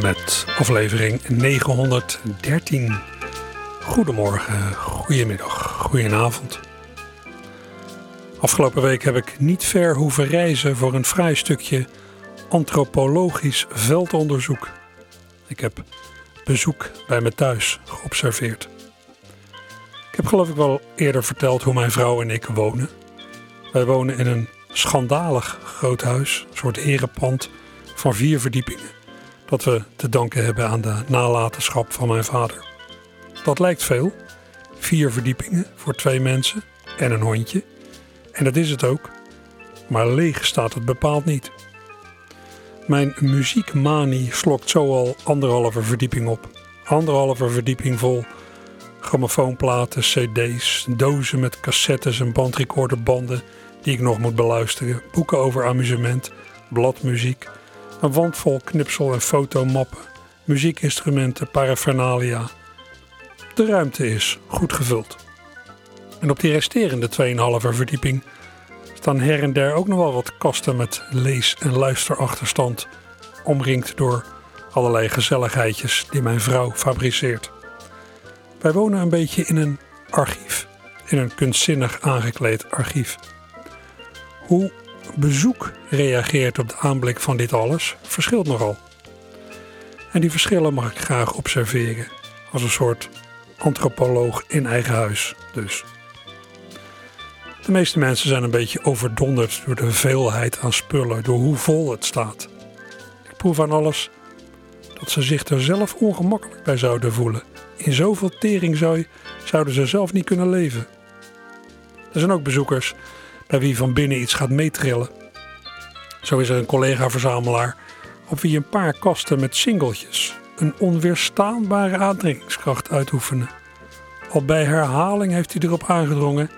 Met aflevering 913. Goedemorgen, goedemiddag, goedenavond. Afgelopen week heb ik niet ver hoeven reizen voor een vrij stukje antropologisch veldonderzoek. Ik heb bezoek bij me thuis geobserveerd. Ik heb geloof ik wel eerder verteld hoe mijn vrouw en ik wonen. Wij wonen in een schandalig groot huis, een soort herenpand van vier verdiepingen, dat we te danken hebben aan de nalatenschap van mijn vader. Dat lijkt veel, vier verdiepingen voor twee mensen en een hondje, en dat is het ook, maar leeg staat het bepaald niet. Mijn muziekmanie slokt zo al anderhalve verdieping op. Anderhalve verdieping vol grammofoonplaten, cd's, dozen met cassettes en bandrecorderbanden die ik nog moet beluisteren, boeken over amusement, bladmuziek, een wand vol knipsel- en fotomappen, muziekinstrumenten, paraphernalia. De ruimte is goed gevuld. En op die resterende 2,5 verdieping staan her en der ook nog wel wat kasten met lees- en luisterachterstand, omringd door allerlei gezelligheidjes die mijn vrouw fabriceert. Wij wonen een beetje in een archief, in een kunstzinnig aangekleed archief. Hoe bezoek reageert op de aanblik van dit alles verschilt nogal. En die verschillen mag ik graag observeren, als een soort antropoloog in eigen huis dus. De meeste mensen zijn een beetje overdonderd door de veelheid aan spullen, door hoe vol het staat. Ik proef aan alles dat ze zich er zelf ongemakkelijk bij zouden voelen. In zoveel teringzooi zouden ze zelf niet kunnen leven. Er zijn ook bezoekers bij wie van binnen iets gaat meetrillen. Zo is er een collega-verzamelaar op wie een paar kasten met singeltjes een onweerstaanbare aantrekkingskracht uitoefenen. Al bij herhaling heeft hij erop aangedrongen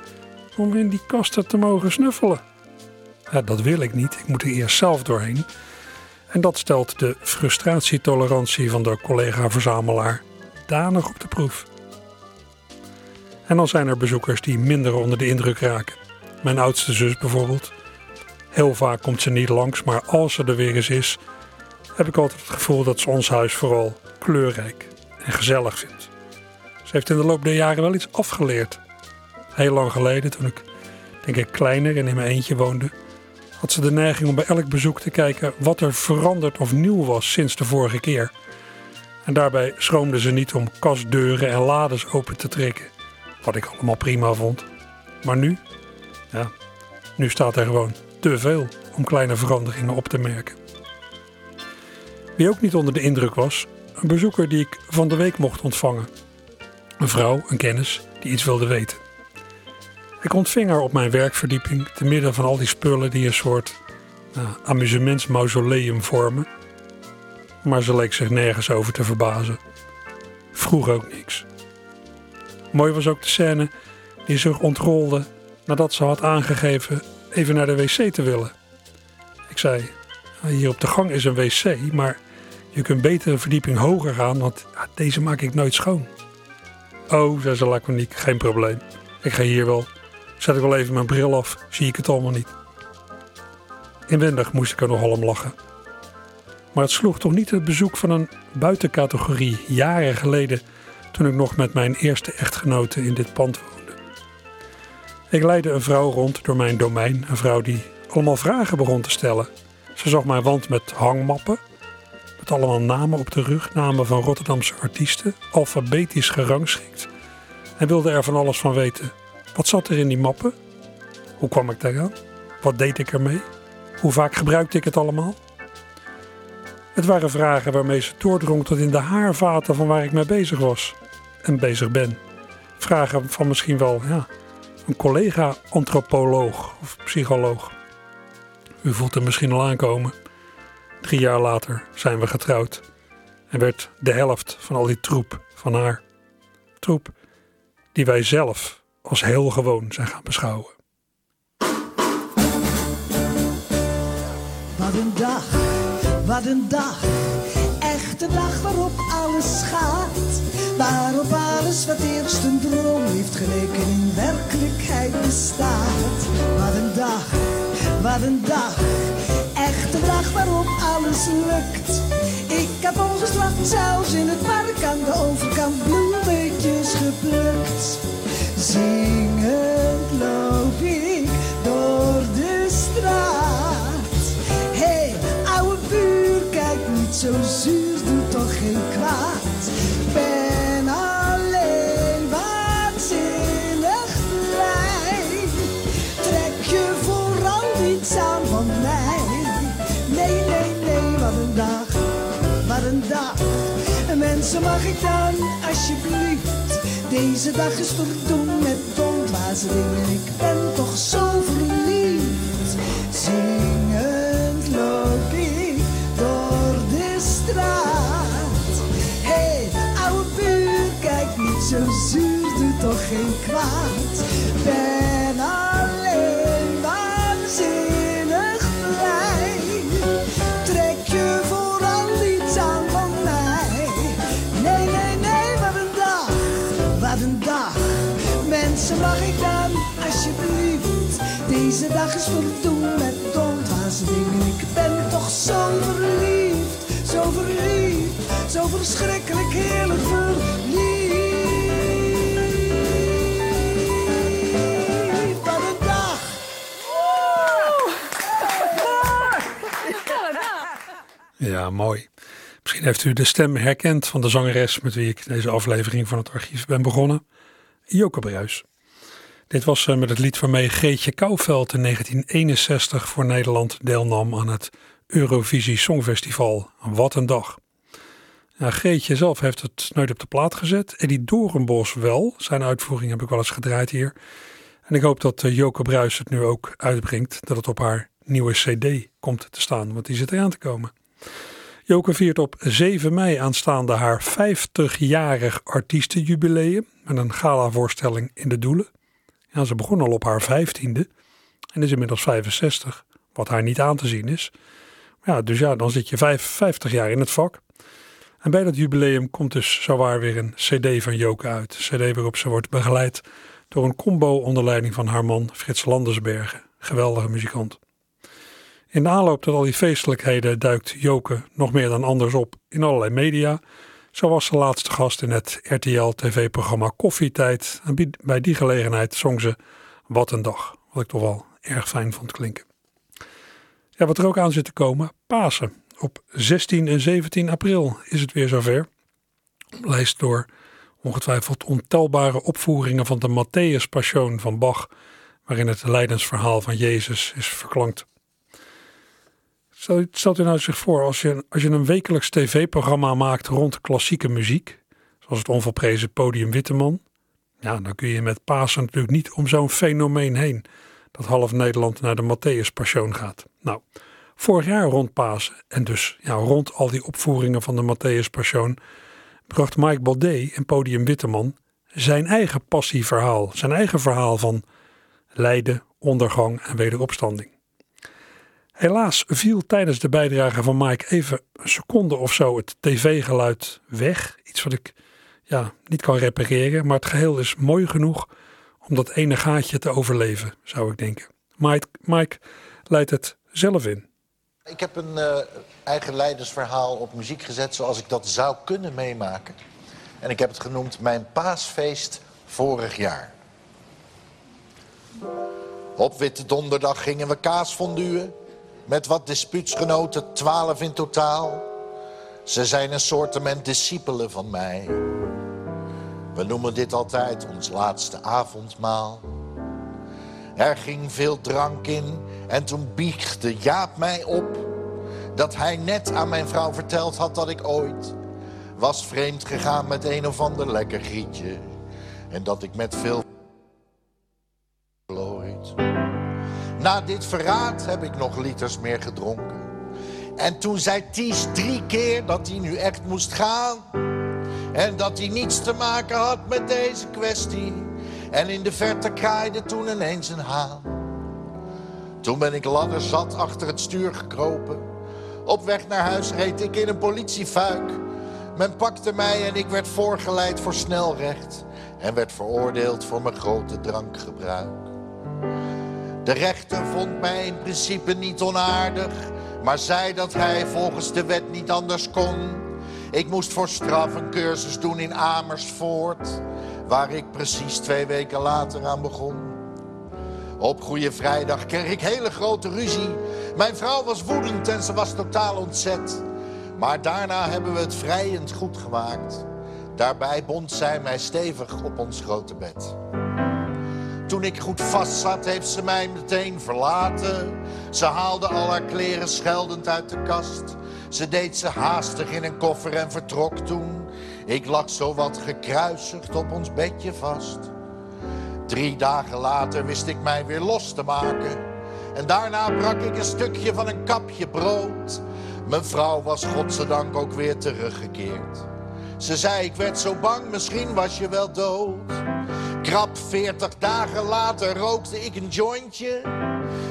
om in die kasten te mogen snuffelen. Ja, dat wil ik niet, ik moet er eerst zelf doorheen. En dat stelt de frustratietolerantie van de collega-verzamelaar danig op de proef. En dan zijn er bezoekers die minder onder de indruk raken. Mijn oudste zus bijvoorbeeld. Heel vaak komt ze niet langs, maar als ze er weer eens is, heb ik altijd het gevoel dat ze ons huis vooral kleurrijk en gezellig vindt. Ze heeft in de loop der jaren wel iets afgeleerd. Heel lang geleden, toen ik denk ik kleiner en in mijn eentje woonde, had ze de neiging om bij elk bezoek te kijken wat er veranderd of nieuw was sinds de vorige keer. En daarbij schroomde ze niet om kastdeuren en lades open te trekken, wat ik allemaal prima vond. Maar nu, ja, nu staat er gewoon te veel om kleine veranderingen op te merken. Wie ook niet onder de indruk was, een bezoeker die ik van de week mocht ontvangen. Een vrouw, een kennis, die iets wilde weten. Ik ontving haar op mijn werkverdieping te midden van al die spullen die een soort nou, amusementsmausoleum vormen. Maar ze leek zich nergens over te verbazen. Vroeg ook niks. Mooi was ook de scène die zich ontrolde nadat ze had aangegeven even naar de wc te willen. Ik zei, hier op de gang is een wc, maar je kunt beter een verdieping hoger gaan, want deze maak ik nooit schoon. Oh, zei ze laconiek, geen probleem. Ik ga hier wel. Zet ik wel even mijn bril af, zie ik het allemaal niet. Inwendig moest ik er nogal om lachen. Maar het sloeg toch niet het bezoek van een buitencategorie jaren geleden toen ik nog met mijn eerste echtgenote in dit pand woonde. Ik leidde een vrouw rond door mijn domein, een vrouw die allemaal vragen begon te stellen. Ze zag mijn wand met hangmappen, met allemaal namen op de rug, namen van Rotterdamse artiesten, alfabetisch gerangschikt, en wilde er van alles van weten. Wat zat er in die mappen? Hoe kwam ik daaraan? Wat deed ik ermee? Hoe vaak gebruikte ik het allemaal? Het waren vragen waarmee ze doordrong tot in de haarvaten van waar ik mee bezig was en bezig ben. Vragen van misschien wel ja, een collega-antropoloog of psycholoog. U voelt hem misschien al aankomen. Drie jaar later zijn we getrouwd. en werd de helft van al die troep van haar. Troep die wij zelf als heel gewoon zijn gaan beschouwen. Wat een dag, wat een dag. Echt een dag waarop alles gaat. Waarop alles wat eerst een droom heeft geleken in werkelijkheid bestaat. Wat een dag, wat een dag. Echt een dag waarop alles lukt. Ik heb ongeslacht zelfs in het park aan de overkant bloemetjes geplukt. Zingend loop ik door de straat. Hey, oude buur, kijk niet zo zuur, doe toch geen kwaad. Mensen, mag ik dan alsjeblieft deze dag is verdoemd met ondwaze dingen. Ik ben toch zo verliefd. Zingend loop ik door de straat. Hey, oude buur, kijk niet zo zuur, doe toch geen kwaad. Dag is voldoen met ondwaze dingen. Ik ben toch zo verliefd, zo verliefd, zo verschrikkelijk heerlijk verliefd. Wat een dag. Ja, mooi. Misschien heeft u de stem herkend van de zangeres met wie ik deze aflevering van het archief ben begonnen. Joke Bruis. Dit was eh, met het lied waarmee Geetje Kouwveld in 1961 voor Nederland deelnam aan het Eurovisie Songfestival. Wat een dag. Ja, Geetje zelf heeft het nooit op de plaat gezet. Eddie Doornbos wel. Zijn uitvoering heb ik wel eens gedraaid hier. En ik hoop dat eh, Joke Bruis het nu ook uitbrengt. Dat het op haar nieuwe cd komt te staan. Want die zit eraan te komen. Joke viert op 7 mei aanstaande haar 50-jarig artiestenjubileum met een galavoorstelling in de Doelen. Ja, ze begon al op haar 15e en is inmiddels 65, wat haar niet aan te zien is. Ja, dus ja, dan zit je 50 jaar in het vak. En bij dat jubileum komt dus zowaar weer een cd van Joke uit. Een cd waarop ze wordt begeleid door een combo onder leiding van haar man Frits Landersbergen. Geweldige muzikant. In de aanloop tot al die feestelijkheden duikt Joke nog meer dan anders op in allerlei media. Zo was ze laatste gast in het RTL-tv-programma Koffietijd. En bij die gelegenheid zong ze Wat een dag, wat ik toch wel erg fijn vond klinken. Ja, wat er ook aan zit te komen, Pasen. Op 16 en 17 april is het weer zover. Lijst door ongetwijfeld ontelbare opvoeringen van de Matthäus Passion van Bach, waarin het lijdensverhaal van Jezus is verklankt. Stelt u nou zich voor, als je, als je een wekelijks tv-programma maakt rond klassieke muziek, zoals het onvolprezen Podium Witteman, ja, dan kun je met Pasen natuurlijk niet om zo'n fenomeen heen, dat half Nederland naar de Matthäus Passion gaat. Nou, vorig jaar rond Pasen, en dus ja, rond al die opvoeringen van de Matthäus Passion, bracht Mike Baudet en Podium Witteman zijn eigen passieverhaal, zijn eigen verhaal van lijden, ondergang en wederopstanding. Helaas viel tijdens de bijdrage van Mike even een seconde of zo het tv-geluid weg. Iets wat ik ja, niet kan repareren, maar het geheel is mooi genoeg om dat ene gaatje te overleven, zou ik denken. Mike, Mike leidt het zelf in. Ik heb een uh, eigen leidersverhaal op muziek gezet zoals ik dat zou kunnen meemaken. En ik heb het genoemd Mijn paasfeest vorig jaar. Op Witte Donderdag gingen we kaas fonduen. Met wat dispuutsgenoten, twaalf in totaal. Ze zijn een soortement discipelen van mij. We noemen dit altijd ons laatste avondmaal. Er ging veel drank in en toen biechtte Jaap mij op... dat hij net aan mijn vrouw verteld had dat ik ooit... was vreemd gegaan met een of ander lekker grietje... en dat ik met veel... Na dit verraad heb ik nog liters meer gedronken. En toen zei Ties drie keer dat hij nu echt moest gaan. En dat hij niets te maken had met deze kwestie. En in de verte kraaide toen ineens een haan. Toen ben ik zat achter het stuur gekropen. Op weg naar huis reed ik in een politiefuik. Men pakte mij en ik werd voorgeleid voor snelrecht. En werd veroordeeld voor mijn grote drankgebruik. De rechter vond mij in principe niet onaardig. Maar zei dat hij volgens de wet niet anders kon. Ik moest voor straf een cursus doen in Amersfoort. Waar ik precies twee weken later aan begon. Op Goede Vrijdag kreeg ik hele grote ruzie. Mijn vrouw was woedend en ze was totaal ontzet. Maar daarna hebben we het vrijend goed gemaakt. Daarbij bond zij mij stevig op ons grote bed. Toen ik goed vast zat, heeft ze mij meteen verlaten. Ze haalde al haar kleren scheldend uit de kast. Ze deed ze haastig in een koffer en vertrok toen. Ik lag zo wat gekruisigd op ons bedje vast. Drie dagen later wist ik mij weer los te maken. En daarna brak ik een stukje van een kapje brood. Mijn vrouw was godzijdank ook weer teruggekeerd. Ze zei, ik werd zo bang, misschien was je wel dood. Krap veertig dagen later rookte ik een jointje.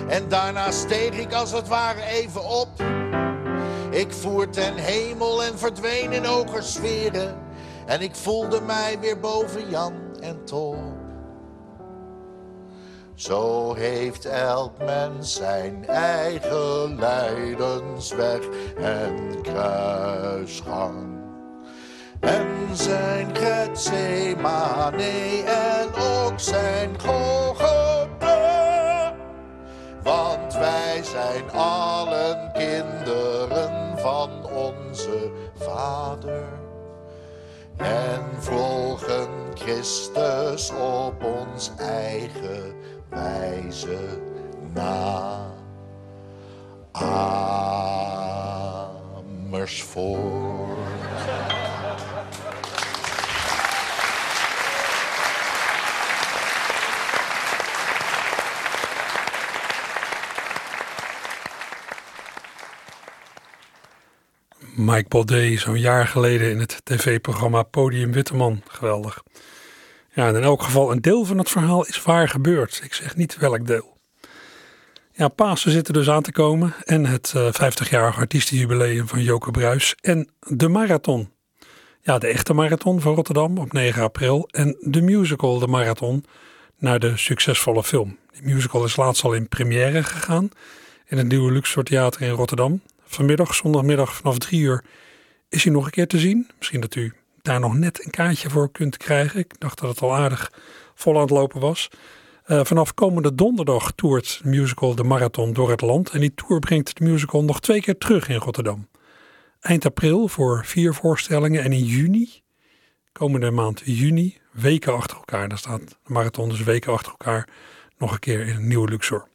En daarna steeg ik als het ware even op. Ik voer ten hemel en verdween in hoger sferen. En ik voelde mij weer boven Jan en Top. Zo heeft elk mens zijn eigen lijdensweg en kruisgang. En zijn Gethsemane en ook zijn Golgotha. Want wij zijn allen kinderen van onze Vader. En volgen Christus op ons eigen wijze na. Amersfoort. Mike Baudet zo'n jaar geleden in het tv-programma Podium Witteman. Geweldig. Ja, in elk geval een deel van het verhaal is waar gebeurd. Ik zeg niet welk deel. Ja, Pasen zit er dus aan te komen en het uh, eh, 50-jarig artiestenjubileum van Joke Bruis en de marathon. Ja, de echte marathon van Rotterdam op 9 april en de musical De Marathon naar de succesvolle film. Die musical is laatst al in première gegaan in het nieuwe Luxor Theater in Rotterdam vanmiddag, zondagmiddag vanaf drie uur, is hij nog een keer te zien. Misschien dat u daar nog net een kaartje voor kunt krijgen. Ik dacht dat het al aardig vol aan het lopen was. Uh, vanaf komende donderdag toert de musical De Marathon door het land. En die tour brengt de musical nog twee keer terug in Rotterdam. Eind april voor vier voorstellingen en in juni, komende maand juni, weken achter elkaar. Daar staat de marathon dus weken achter elkaar nog een keer in een nieuwe Luxor.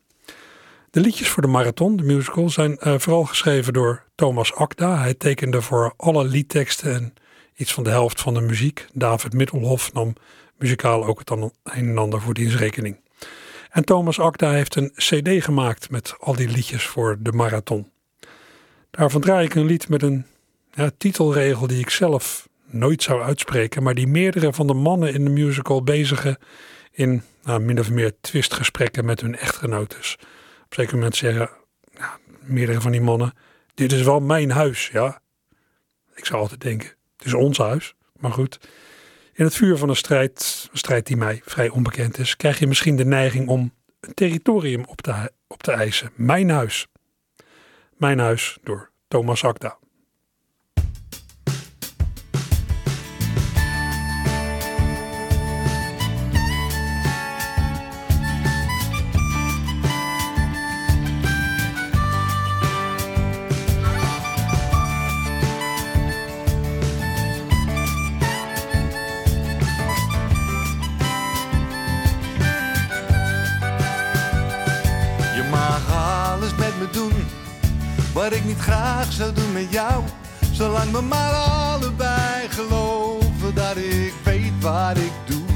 De liedjes voor de marathon, de musical, zijn uh, vooral geschreven door Thomas Akda. Hij tekende voor alle liedteksten en iets van de helft van de muziek. David Middelhoff nam muzikaal ook het een en ander voor dienstrekening. En Thomas Akda heeft een cd gemaakt met al die liedjes voor de marathon. Daarvan draai ik een lied met een ja, titelregel die ik zelf nooit zou uitspreken, maar die meerdere van de mannen in de musical bezigen in nou, min of meer twistgesprekken met hun echtgenotes op zeker moment zeggen, ja, meerdere van die mannen, dit is wel mijn huis, ja. Ik zou altijd denken, het is ons huis, maar goed. In het vuur van een strijd, een strijd die mij vrij onbekend is, krijg je misschien de neiging om een territorium op te, op te eisen. Mijn huis. Mijn huis door Thomas Akda. Graag zou doen met jou. Zolang we maar allebei geloven dat ik weet wat ik doe.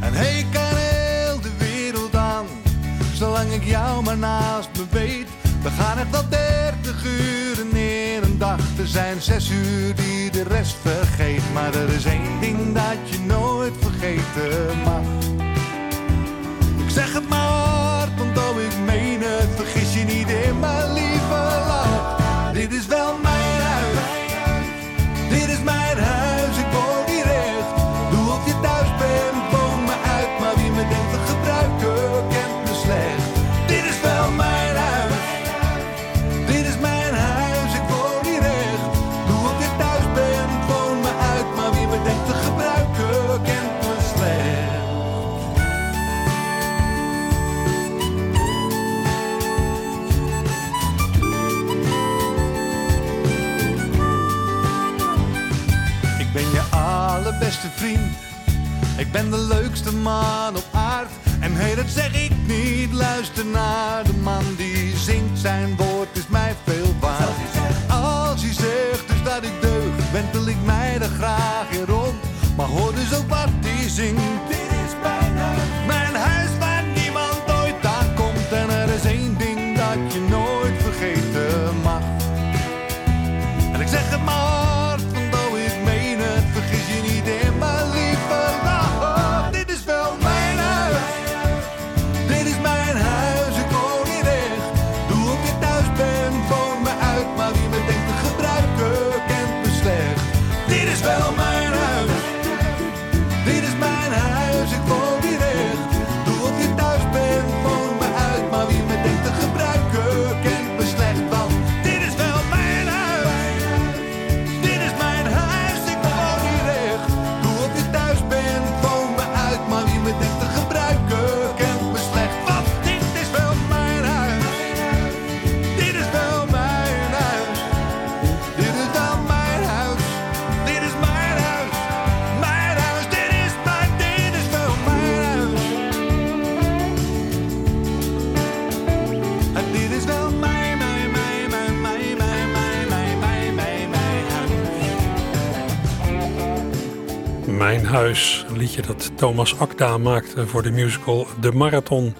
En hey, kan heel de wereld aan, zolang ik jou maar naast me weet. We gaan echt wel dertig uren in een dag. Er zijn zes uur die de rest vergeet. Maar er is één ding dat je nooit vergeten mag. Ben de leukste man op aard. En hey, dat zeg ik niet. Luister naar de man die zingt. Zijn woord is mij veel waard. Als hij zegt dus dat ik deug, wentel ik mij er graag in rond. Maar hoor dus ook wat hij zingt. Mijn Huis, een liedje dat Thomas Akda maakte voor de musical De Marathon.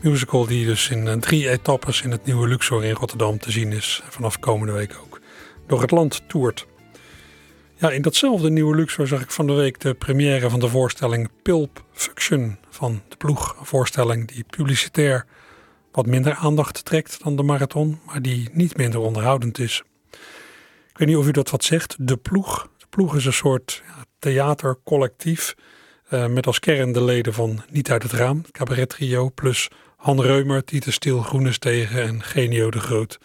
Musical die dus in eh, drie etappes in het nieuwe Luxor in Rotterdam te zien is. Vanaf komende week ook door het land toert. Ja, in datzelfde nieuwe Luxor zag ik van de week de première van de voorstelling Pulp Fiction van de ploeg. Een voorstelling die publicitair wat minder aandacht trekt dan de marathon, maar die niet minder onderhoudend is. Ik weet niet of u dat wat zegt, de ploeg. De ploeg is een soort ja, theatercollectief eh, met als kern de leden van Niet uit het Raam, cabaret trio, plus Han Reumer, Tieter Stiel, Groenestegen en Genio de Groot.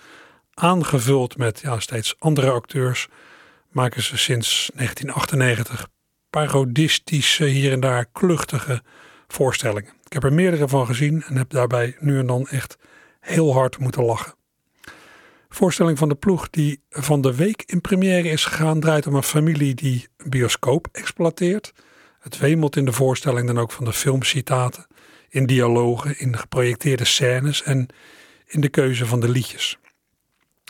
Aangevuld met ja, steeds andere acteurs maken ze sinds 1998 parodistische, hier en daar kluchtige voorstellingen. Ik heb er meerdere van gezien en heb daarbij nu en dan echt heel hard moeten lachen. Voorstelling van de ploeg die van de week in première is gegaan draait om een familie die bioscoop exploiteert. Het wemelt in de voorstelling dan ook van de filmcitaten, in dialogen, in geprojecteerde scènes en in de keuze van de liedjes.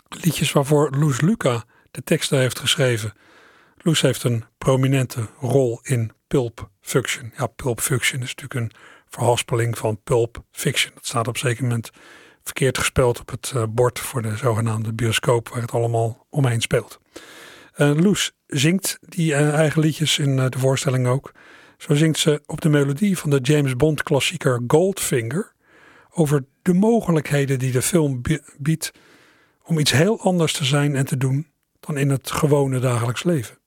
Liedjes waarvoor Loes Luca de teksten heeft geschreven. Loes heeft een prominente rol in Pulp Fiction. Ja, Pulp Fiction is natuurlijk een verhaspeling van Pulp Fiction. Dat staat op een zeker moment verkeerd gespeld op het uh, bord voor de zogenaamde bioscoop waar het allemaal omheen speelt. Uh, Loes zingt die uh, eigen liedjes in de voorstelling ook. Zo zingt ze op de melodie van de James Bond klassieker Goldfinger over de mogelijkheden die de film biedt om iets heel anders te zijn en te doen dan in het gewone dagelijks leven.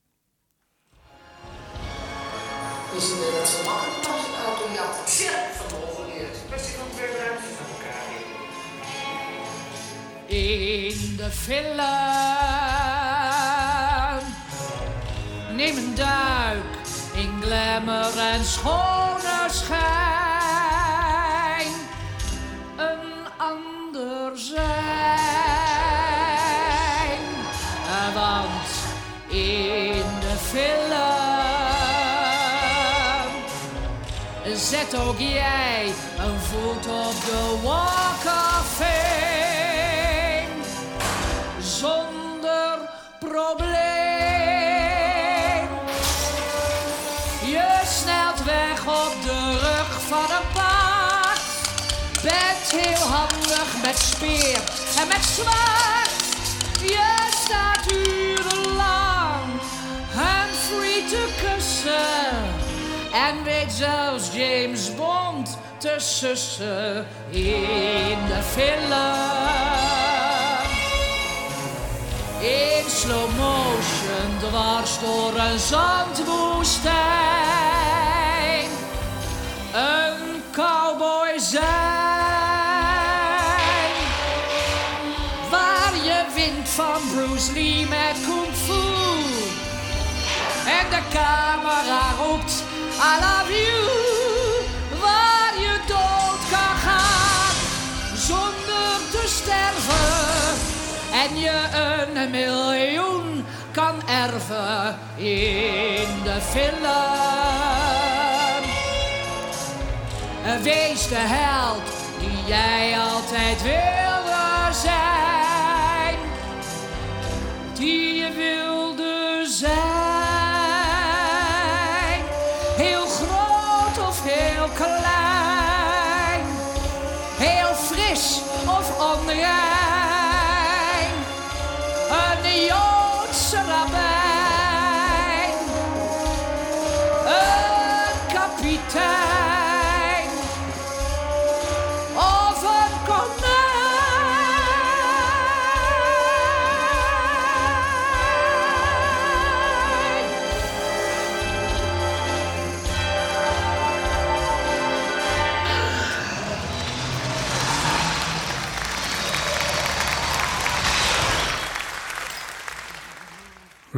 De. Neem een duik in glamour en schone schijn. Een ander zijn. Want in de film zet ook jij een voet op de walk of fame. Speer, En met zwart, je staat urenlang Humphrey te kussen. En weet zelfs James Bond te sussen in de film. In slow motion dwars door een zandwoestijn. Een cowboy zijn. De camera roept I love you. Waar je dood kan gaan zonder te sterven. En je een miljoen kan erven in de film. Wees de held die jij altijd wilde zijn. Die je wilde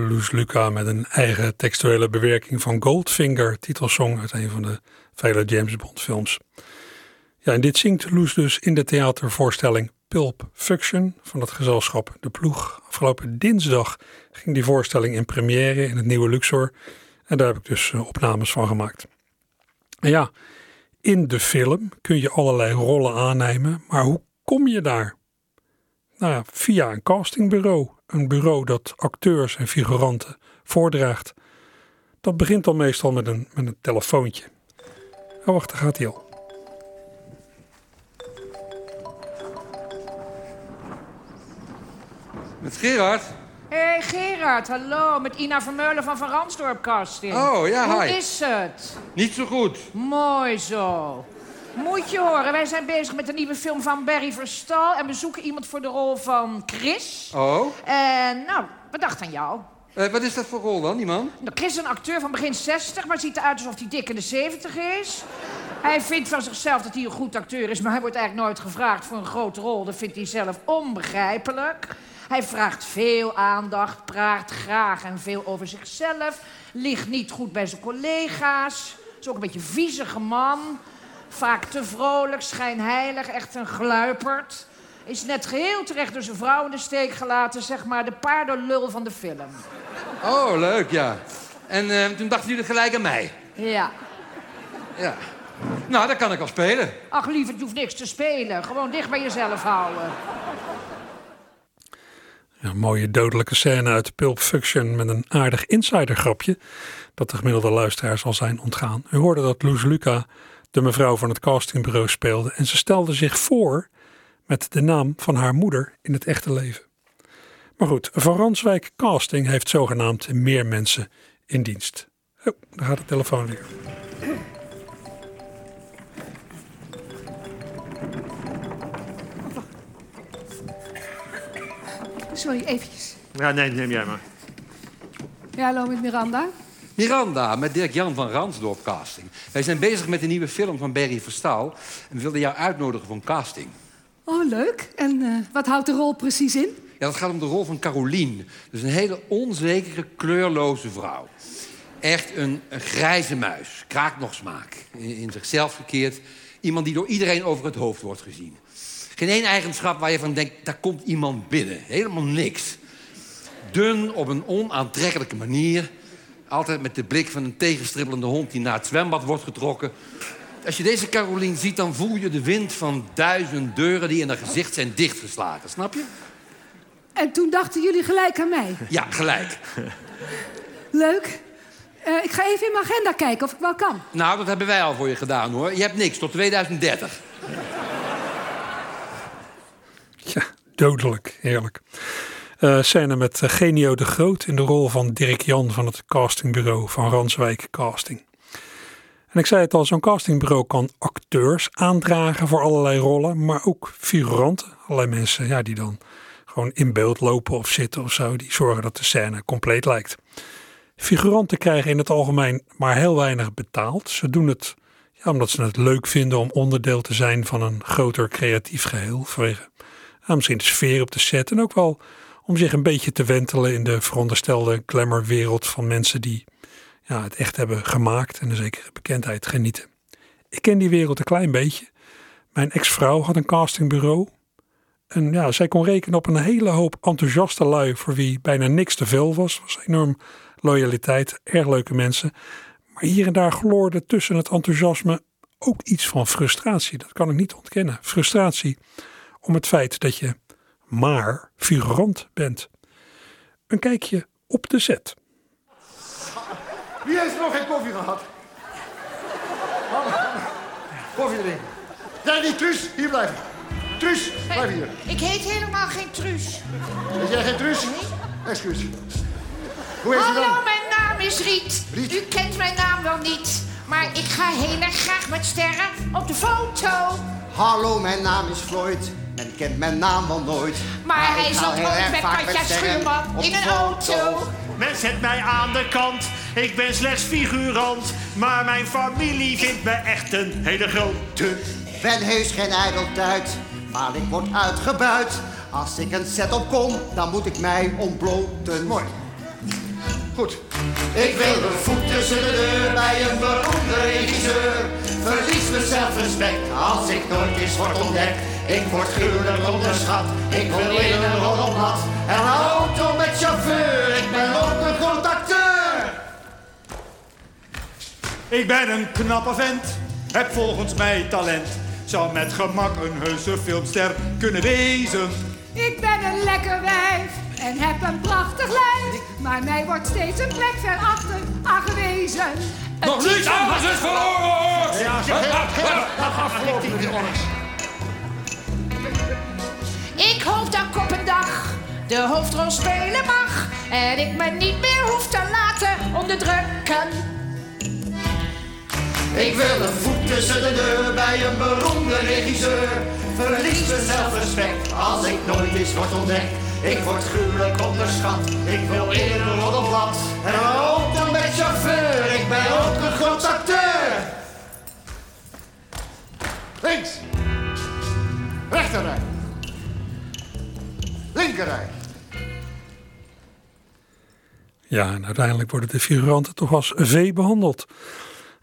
Loes Luca met een eigen textuele bewerking van Goldfinger, titelsong uit een van de vele James Bond films. Ja, en dit zingt Loes dus in de theatervoorstelling Pulp Fiction van het gezelschap De Ploeg. Afgelopen dinsdag ging die voorstelling in première in het Nieuwe Luxor en daar heb ik dus eh, opnames van gemaakt. Ja, in de film kun je allerlei rollen aannemen, maar hoe kom je daar? Nou ja, via een castingbureau. Een bureau dat acteurs en figuranten voordraagt. Dat begint dan meestal met een, met een telefoontje. Oh, wacht, daar gaat hij al. Met Gerard? Hé hey Gerard, hallo, met Ina Vermeulen van Van Ransdorp Casting. Oh, ja, Hoe hi. is het? Niet zo goed. Mooi zo. Moet je horen, wij zijn bezig met een nieuwe film van Barry Verstal... en we zoeken iemand voor de rol van Chris. Oh, En nou, we dachten aan jou. eh, wat is dat voor rol dan, die man? Nou, Chris is een acteur van begin 60, maar ziet eruit alsof hij dik in de 70 is. Hij vindt van zichzelf dat hij een goed acteur is, maar hij wordt eigenlijk nooit gevraagd voor een grote rol. Dat vindt hij zelf onbegrijpelijk. Hij vraagt veel aandacht, praat graag en veel over zichzelf, ligt niet goed bij zijn collega's. Is ook een beetje een viezige man. Vaak te vrolijk, schijnheilig, echt een gluiperd. Is net geheel terecht door zijn vrouw in de steek gelaten, zeg maar de paardenlul van de film. Oh, leuk, ja. En eh, toen dachten jullie gelijk aan mij. Ja. Ja. Nou, dat kan ik al spelen. Ach, lieverd, je hoeft niks te spelen. Gewoon dicht bij jezelf houden. Ja, een mooie dodelijke scène uit Pulp Fiction met een aardig insidergrapje dat de gemiddelde luisteraar zal zijn ontgaan. U hoorde dat Loes Luca de mevrouw van het castingbureau speelde en ze stelde zich voor met de naam van haar moeder in het echte leven. Maar goed, Van Ranswijk Casting heeft zogenaamd meer mensen in dienst. Oh, daar gaat de telefoon weer. Sorry, eventjes. Ja, nee, neem jij maar. Ja, hallo met Miranda. Miranda, met Dirk-Jan van Ransdorp Casting. Wij zijn bezig met een nieuwe film van Barry Verstaal. En we wilden jou uitnodigen voor een casting. Oh, leuk. En eh, wat houdt de rol precies in? Ja, dat gaat om de rol van Caroline. Dus een hele onzekere, kleurloze vrouw. Echt een, een grijze muis. Kraakt nog smaak. In, in zichzelf gekeerd. Iemand die door iedereen over het hoofd wordt gezien. Geen één eigenschap waar je van denkt, daar komt iemand binnen. Helemaal niks. Dun op een onaantrekkelijke manier. Altijd met de blik van een tegenstribbelende hond die naar het zwembad wordt getrokken. Als je deze Caroline ziet, dan voel je de wind van duizend deuren die in haar gezicht zijn dichtgeslagen. Snap je? En toen dachten jullie gelijk aan mij. Ja, gelijk. Leuk. Eh, ik ga even in mijn agenda kijken of ik wel kan. Nou, dat hebben wij al voor je gedaan, hoor. Je hebt niks tot 2030. Ja, dodelijk, heerlijk. Eh scène met eh, Genio de Groot in de rol van Dirk Jan van het castingbureau van Ranswijk Casting. En ik zei het al, zo'n castingbureau kan acteurs aandragen voor allerlei rollen, maar ook figuranten. Allerlei mensen ja, die dan gewoon in beeld lopen of zitten of zo, die zorgen dat de scène compleet lijkt. Figuranten krijgen in het algemeen maar heel weinig betaald. Ze doen het ja, omdat ze het leuk vinden om onderdeel te zijn van een groter creatief geheel. Vanwege ja, misschien de sfeer op de set en ook wel om zich een beetje te wentelen in de veronderstelde glamourwereld van mensen die ja, het echt hebben gemaakt en een zekere bekendheid genieten. Ik ken die wereld een klein beetje. Mijn ex-vrouw had een castingbureau. En ja, zij kon rekenen op een hele hoop enthousiaste lui voor wie bijna niks te veel was. was enorm loyaliteit, erg leuke mensen. Maar hier en daar gloorde tussen het enthousiasme ook iets van frustratie. Dat kan ik niet ontkennen. Frustratie om het feit dat je maar figurant bent. Een kijkje op de set. Wie heeft nog geen koffie gehad? Koffie erin. Jij niet, Truus? Hier blijven. Truus, blijf hier. Ik heet helemaal geen Truus. Is jij geen Truus? Excuus. Hoe heet u Hallo, dan? mijn naam is Riet. Riet? U kent mijn naam wel niet. Maar ik ga heel erg graag met sterren op de foto. Hallo, mijn naam is Floyd. Men kent mijn naam wel nooit. Maar hij ik ga zat ooit erg met vaak Katja Schuurman in een auto. Men zet mij aan de kant, ik ben slechts figurant. Maar mijn familie vindt me echt een hele grote. Ben heus geen ijdeltuit, maar ik word uitgebuit. Als ik een set op kom, dan moet ik mij ontbloten. Mooi. Goed. Ik wil een voet tussen de deur bij een beroemde regisseur. Verlies mijn zelfrespect als ik nooit eens word ontdekt. Ik word gruwelijk onderschat, ik wil in een roddelblad. En een auto met chauffeur, ik ben ook een groot acteur. Ik ben een knappe vent, heb volgens mij talent. Zou met gemak een heuse filmster kunnen wezen. Ik ben een lekker wijf en heb een prachtig lijf. Maar mij wordt steeds een plek ver achter aangewezen. Nog niets anders is verloren! Ja, hè, de hoofdrol spelen mag. En ik me niet meer hoef te laten onderdrukken. Ik wil een voet tussen de deur bij een beroemde regisseur. Verlies mijn zelfrespect als ik nooit eens word ontdekt. Ik word gruwelijk onderschat, ik wil in een roddelblad. En een auto met chauffeur, ik ben ook een groot acteur. Links. Rechterrij. Linkerrij. Ja, en uiteindelijk worden de figuranten toch als vee behandeld.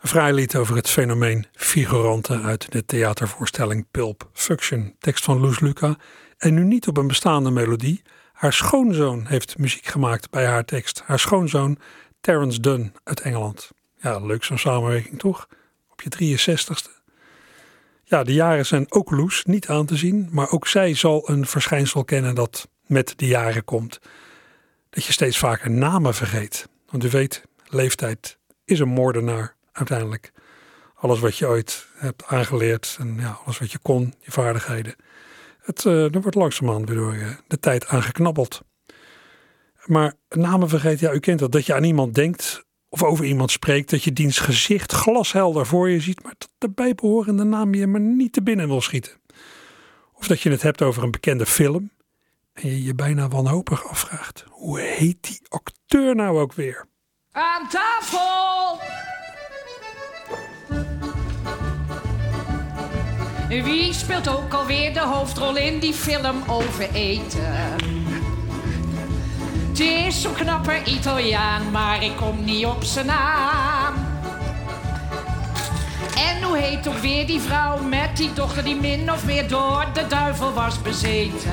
Een fraai lied over het fenomeen figuranten uit de theatervoorstelling Pulp Fiction. Tekst van Loes Luca. En nu niet op een bestaande melodie. Haar schoonzoon heeft muziek gemaakt bij haar tekst. Haar schoonzoon Terence Dunn uit Engeland. Ja, leuk zo'n samenwerking toch? Op je 63ste. Ja, de jaren zijn ook Loes niet aan te zien. Maar ook zij zal een verschijnsel kennen dat met de jaren komt. Dat je steeds vaker namen vergeet. Want u weet, leeftijd is een moordenaar uiteindelijk. Alles wat je ooit hebt aangeleerd en ja, alles wat je kon, je vaardigheden. Het, eh er wordt langzaamaan weer door eh, de tijd aangeknabbeld. Maar namen vergeet, ja, u kent dat. Dat je aan iemand denkt of over iemand spreekt. Dat je diens gezicht glashelder voor je ziet. Maar dat de bijbehorende naam je maar niet te binnen wil schieten. Of dat je het hebt over een bekende film. En je je bijna wanhopig afvraagt. Hoe heet die acteur nou ook weer? Aan tafel! Wie speelt ook alweer de hoofdrol in die film over eten? Het is zo'n knappe Italiaan, maar ik kom niet op zijn naam. En hoe heet ook weer die vrouw met die dochter die min of meer door de duivel was bezeten?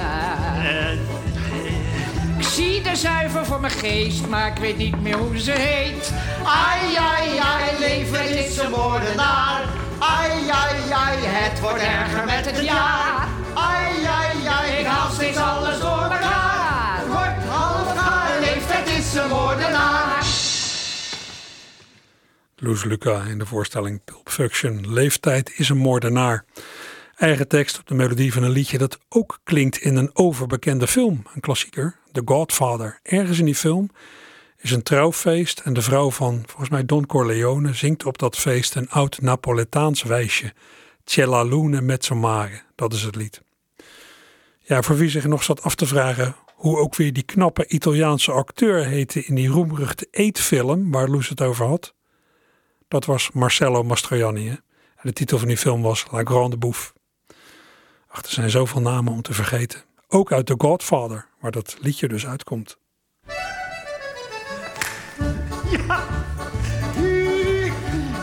Ik zie de zuiver voor mijn geest, maar ik weet niet meer hoe ze heet. Ai, ai, ai, leven is een moordenaar. Ai, ai, ai, het wordt erger met het jaar. Ai, ai, ai, ik haal steeds alles door elkaar. Het wordt half gaar, leeftijd is een moordenaar. Loes Luca in de voorstelling Pulp Fiction. Leeftijd is een moordenaar. Eigen tekst op de melodie van een liedje dat ook klinkt in een overbekende film, een klassieker, The Godfather. Ergens in die film is een trouwfeest en de vrouw van volgens mij Don Corleone zingt op dat feest een oud Napoletaans wijsje. Cella Lune mezzo mare, dat is het lied. Ja, voor wie zich nog zat af te vragen hoe ook weer die knappe Italiaanse acteur heette in die roemruchte eetfilm waar Loes het over had. Dat was Marcello Mastroianni. Hè? En de titel van die film was La Grande Bouffe. Ach, er zijn zoveel namen om te vergeten. Ook uit The Godfather, waar dat liedje dus uitkomt.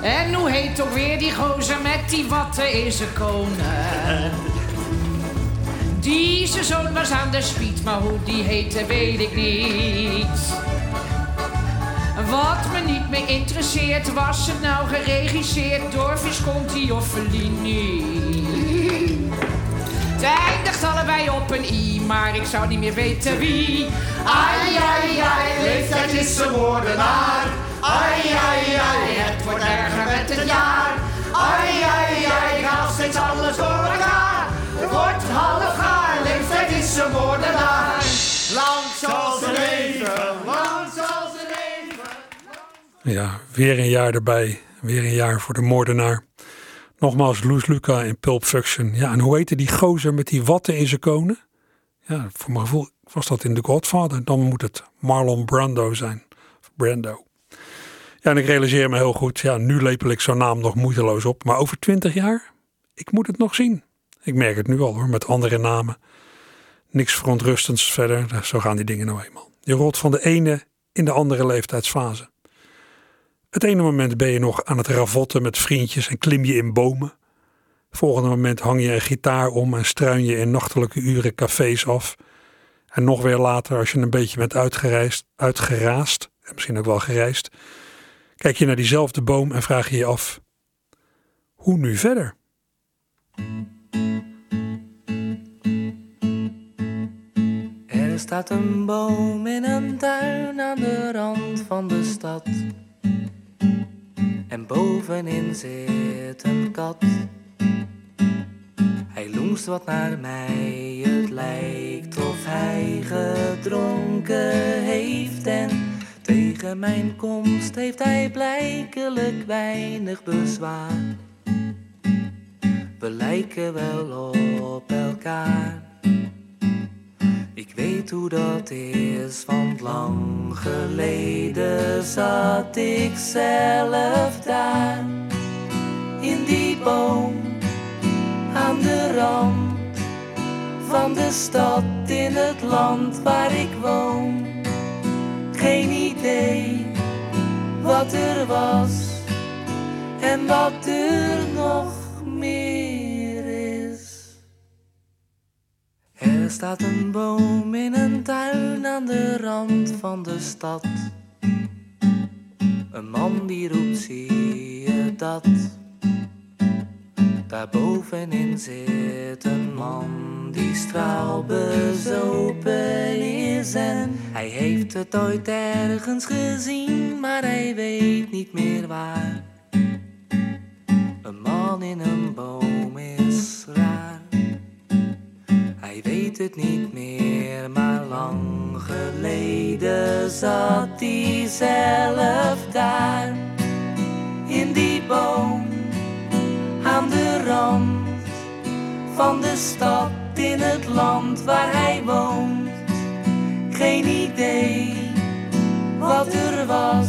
En hoe heet ook weer die gozer met die watten in zijn konen? Die zijn zoon was aan de spiet, maar hoe die heette weet ik niet. Wat me niet meer interesseert, was het nou geregisseerd door Visconti of Fellini? Het eindigt allebei op een i, maar ik zou niet meer weten wie. Ai, ai, ai, leeftijd is een moordenaar. Ai, ai, ai, het wordt erger met het jaar. Ai, ai, ai, gaat steeds alles door elkaar. Wordt half gaar, leeftijd is een moordenaar. Lang Ja, weer een jaar erbij. Weer een jaar voor de moordenaar. Nogmaals, Loes Luca in Pulp Fiction. Ja, en hoe heette die gozer met die watten in zijn konen? Ja, voor mijn gevoel was dat in The Godfather. Dan moet het Marlon Brando zijn. Brando. Ja, en ik realiseer me heel goed. Ja, nu lepel ik zo'n naam nog moeiteloos op. Maar over twintig jaar? Ik moet het nog zien. Ik merk het nu al hoor, met andere namen. Niks verontrustends verder. Zo gaan die dingen nou eenmaal. Je rolt van de ene in de andere leeftijdsfase. Het ene moment ben je nog aan het ravotten met vriendjes en klim je in bomen. Volgende moment hang je een gitaar om en struin je in nachtelijke uren cafés af. En nog weer later, als je een beetje bent uitgereisd, uitgeraasd, en misschien ook wel gereisd, kijk je naar diezelfde boom en vraag je je af: hoe nu verder? Er staat een boom in een tuin aan de rand van de stad. En bovenin zit een kat. Hij loenst wat naar mij, het lijkt of hij gedronken heeft. En tegen mijn komst heeft hij blijkelijk weinig bezwaar. We lijken wel op elkaar. Ik weet hoe dat is, want lang geleden zat ik zelf daar. In die boom, aan de rand van de stad in het land waar ik woon. Geen idee wat er was en wat er nog Er staat een boom in een tuin aan de rand van de stad. Een man die roept, zie je dat? Daarbovenin zit een man die straalbezopen is en hij heeft het ooit ergens gezien, maar hij weet niet meer waar. Een man in een boom is. Hij weet het niet meer, maar lang geleden zat hij zelf daar. In die boom, aan de rand van de stad in het land waar hij woont. Geen idee wat er was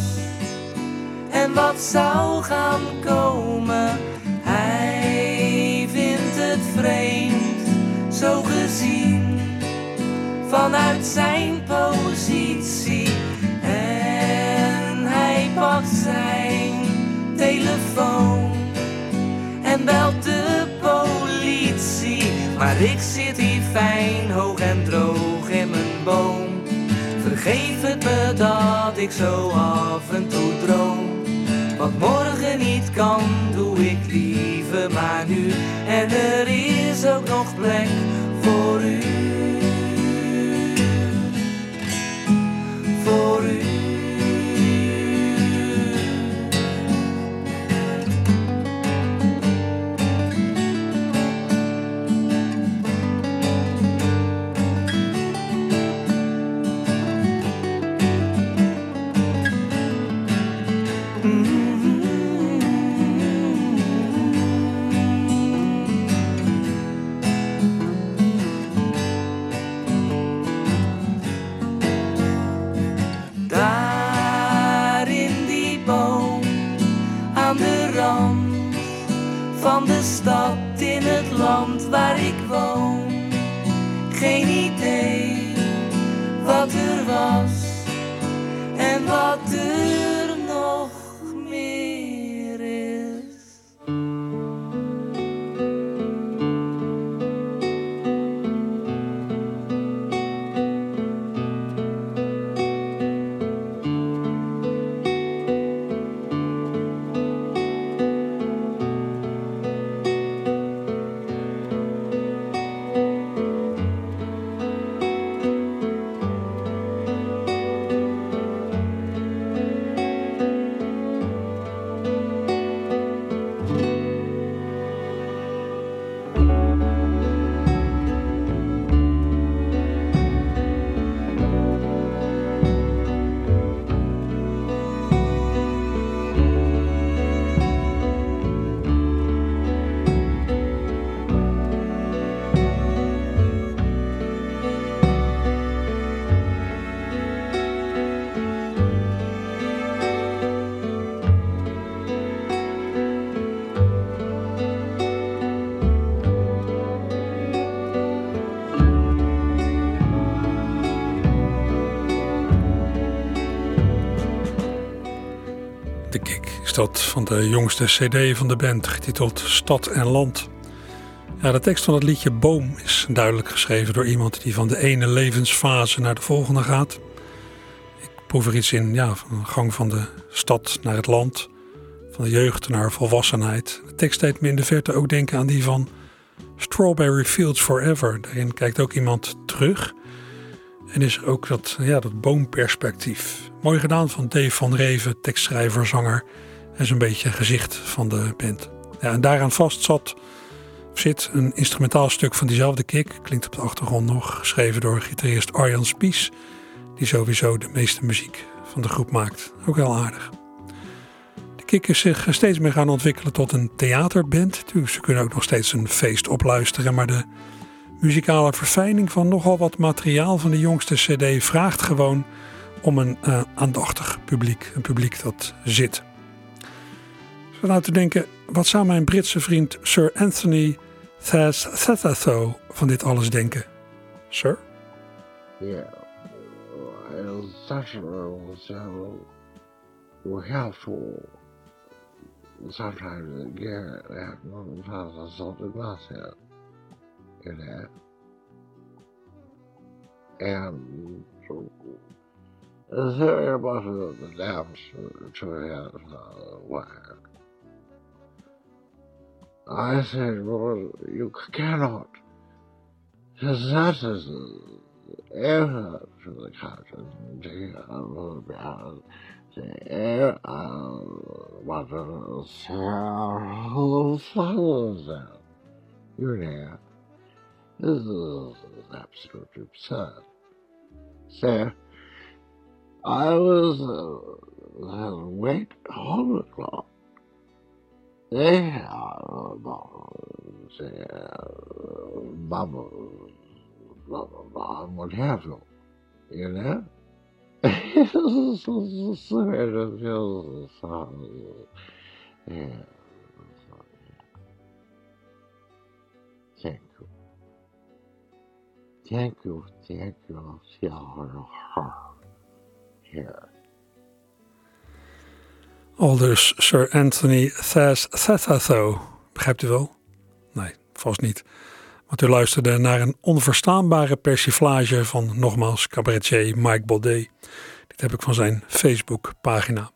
en wat zou gaan komen. Hij vindt het vreemd, zo vanuit zijn positie. En hij pakt zijn telefoon en belt de politie. Maar ik zit hier fijn, hoog en droog in mijn boom. Vergeef het me dat ik zo af en toe droom. Wat morgen niet kan, doe ik liever maar nu. En er is ook nog plek voor u. wat van de jongste cd van de band, getiteld Stad en Land. Ja, de tekst van het liedje Boom is duidelijk geschreven door iemand die van de ene levensfase naar de volgende gaat. Ik proef er iets in, ja, van gang van de stad naar het land, van de jeugd naar volwassenheid. De tekst deed me in de verte ook denken aan die van Strawberry Fields Forever. Daarin kijkt ook iemand terug. En is ook dat, ja, dat boomperspectief. Mooi gedaan van Dave van Reven, tekstschrijver, zanger. En zo'n beetje gezicht van de band. Ja, en daaraan vast zat, zit een instrumentaal stuk van diezelfde kick. Klinkt op de achtergrond nog. Geschreven door gitarist Arjan Spies. Die sowieso de meeste muziek van de groep maakt. Ook heel aardig. De kick is zich steeds meer gaan ontwikkelen tot een theaterband. Ze kunnen ook nog steeds een feest opluisteren. Maar de muzikale verfijning van nogal wat materiaal van de jongste CD vraagt gewoon om een uh, aandachtig publiek. Een publiek dat zit. Zo nou te denken, wat zou mijn Britse vriend Sir Anthony Thathatho van dit alles denken? Sir? Yeah, well, sometimes we have to sometimes get that something myself. you know. And there the dams to have uh? I said, well, you cannot. Because that is the error to the captain. The air, uh, what a who follows them. You know. This is absolutely absurd. So, I was uh, awake home o'clock. 哎，把这把把把把摩天楼，有人，四四四四百多票是啥？哎，天柱，天柱，天柱，小孩儿，天。Aldus Sir Anthony Thas Thathatho. Begrijpt u wel? Nee, vast niet. Want u luisterde naar een onverstaanbare persiflage van nogmaals cabaretier Mike Baudet. Dit heb ik van zijn Facebook-pagina.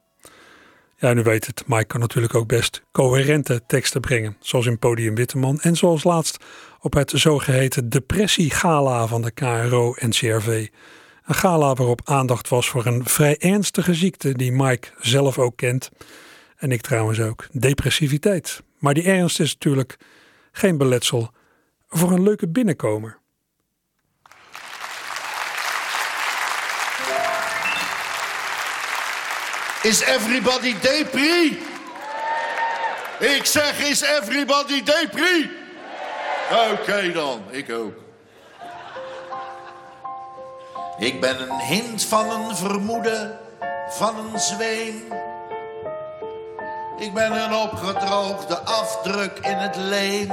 Ja, en u weet het, Mike kan natuurlijk ook best coherente teksten brengen. Zoals in Podium Witteman en zoals laatst op het zogeheten Depressie-gala van de KRO-NCRV. Een gala waarop aandacht was voor een vrij ernstige ziekte die Mike zelf ook kent. En ik trouwens ook, depressiviteit. Maar die ernst is natuurlijk geen beletsel voor een leuke binnenkomer. Is everybody depri? Ik zeg, is everybody depri? Oké dan, ik ook. Ik ben een hint van een vermoeden, van een zweem. Ik ben een opgedroogde afdruk in het leem.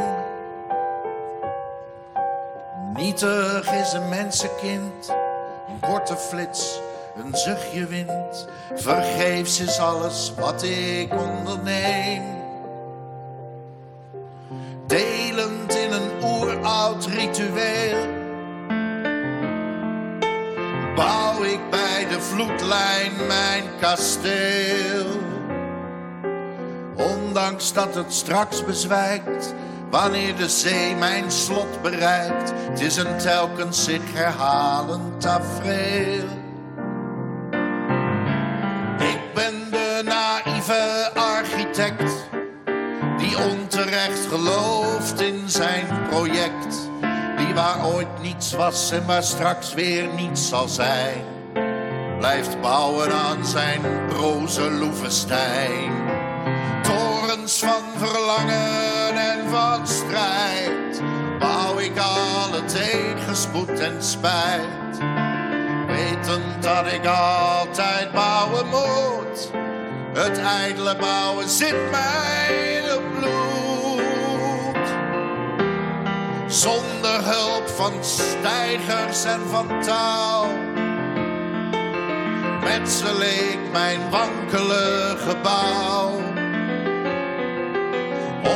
Nietig is een mensenkind, een korte flits, een zuchtje wind. Vergeefs is alles wat ik onderneem. Delend in een oeroud ritueel. Vloedlijn mijn kasteel. Ondanks dat het straks bezwijkt, wanneer de zee mijn slot bereikt. Het is een telkens zich herhalend tafereel. Ik ben de naïeve architect, die onterecht gelooft in zijn project. Die waar ooit niets was en waar straks weer niets zal zijn. Blijft bouwen aan zijn broze Loevestein torens van verlangen en van strijd bouw ik alle tegenspoed en spijt. Wetend dat ik altijd bouwen moet, het ijdele bouwen zit mij in het bloed. Zonder hulp van stijgers en van touw, metsel ik mijn wankele gebouw.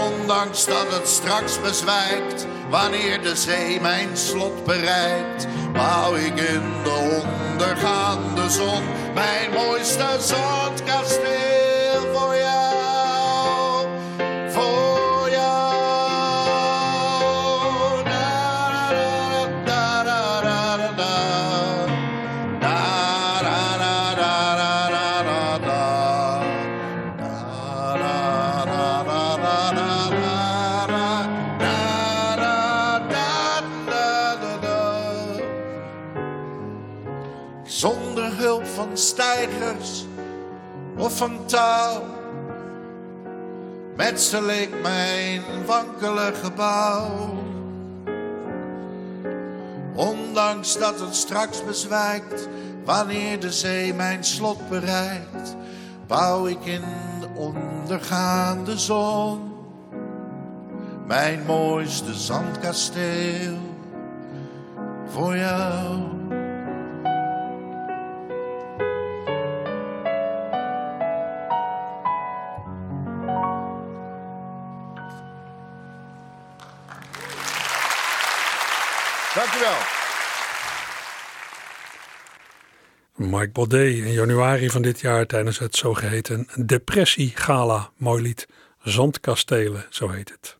Ondanks dat het straks bezwijkt, wanneer de zee mijn slot bereikt, bouw ik in de ondergaande zon mijn mooiste zandkasteel van touw metsel ik mijn wankele gebouw. Ondanks dat het straks bezwijkt, wanneer de zee mijn slot bereikt, bouw ik in de ondergaande zon mijn mooiste zandkasteel voor jou. Dankjewel. Mike Baudet in januari van dit jaar tijdens het zogeheten Depressie-gala. Mooi lied. Zandkastelen, zo heet het.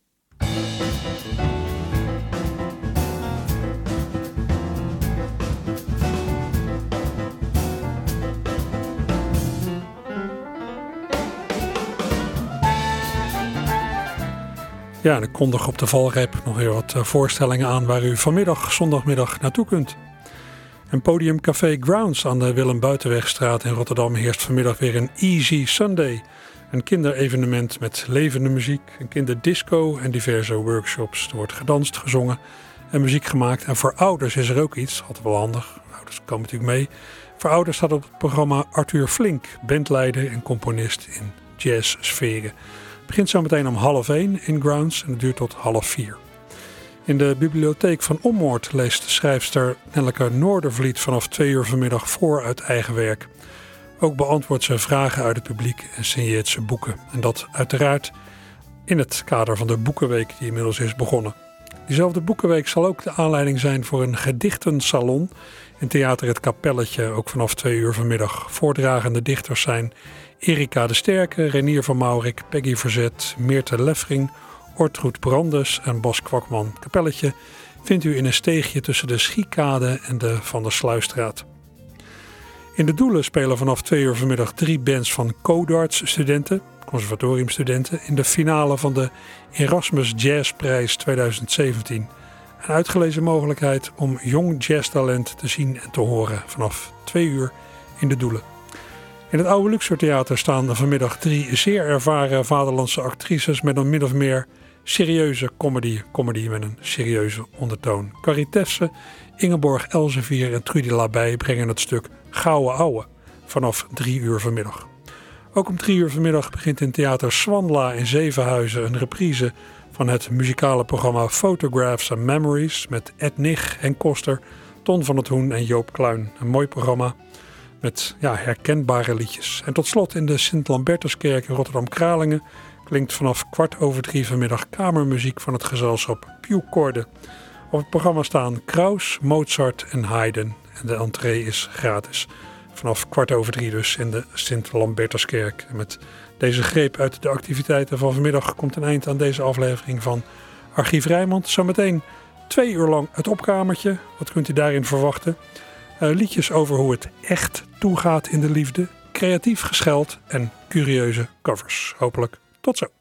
Ja, ik kondig op de valrep nog weer wat eh, voorstellingen aan waar u vanmiddag, zondagmiddag, naartoe kunt. En Podium Café Grounds aan de Willem Buitenwegstraat in Rotterdam heerst vanmiddag weer een Easy Sunday. Een kinderevenement met levende muziek, een kinderdisco en diverse workshops. Er wordt gedanst, gezongen en muziek gemaakt. En voor ouders is er ook iets, altijd wel handig. Ouders komen natuurlijk mee. Voor ouders staat op het programma Arthur Flink, bandleider en componist in jazzsferen. Begint zo meteen om half één in Grounds en het duurt tot half vier. In de bibliotheek van Ommoord leest schrijfster Nelleke Noordervliet vanaf twee uur vanmiddag voor uit eigen werk. Ook beantwoordt ze vragen uit het publiek en signeert ze boeken. En dat uiteraard in het kader van de Boekenweek die inmiddels is begonnen. Diezelfde Boekenweek zal ook de aanleiding zijn voor een gedichtensalon in Theater Het Kapelletje, ook vanaf twee uur vanmiddag. Voordragende dichters zijn Erika de Sterke, Renier van Maurik, Peggy Verzet, Meerte Leffring, Ortrud Brandes en Bas Kwakman. Kapelletje vindt u in een steegje tussen de Schiekade en de Van der Sluisstraat. In de Doelen spelen vanaf twee uur vanmiddag drie bands van Codarts studenten, conservatoriumstudenten, in de finale van de Erasmus Jazzprijs 2017. Een uitgelezen mogelijkheid om jong jazztalent te zien en te horen vanaf twee uur in de Doelen. In het Oude Luxor Theater staan vanmiddag drie zeer ervaren vaderlandse actrices met een min of meer serieuze comedy, comedy met een serieuze ondertoon. Carrie Tefse, Ingeborg Elsevier en Trudy Labij brengen het stuk Gouden Ouwe vanaf drie uur vanmiddag. Ook om drie uur vanmiddag begint in theater Swanla in Zevenhuizen een reprise van het muzikale programma Photographs and Memories met Ed Nich en Koster, Ton van het Hoen en Joop Kluin. Een mooi programma met ja, herkenbare liedjes. En tot slot in de Sint-Lambertuskerk in Rotterdam-Kralingen klinkt vanaf kwart over drie vanmiddag kamermuziek van het gezelschap Pew Corde. Op het programma staan Kraus, Mozart en Haydn en de entree is gratis. Vanaf kwart over drie dus in de Sint-Lambertuskerk. Met deze greep uit de activiteiten van vanmiddag komt een eind aan deze aflevering van Archief Rijnmond. Zometeen twee uur lang het opkamertje. Wat kunt u daarin verwachten? Uh, liedjes over hoe het echt toegaat in de liefde. Creatief gescheld en curieuze covers. Hopelijk tot zo.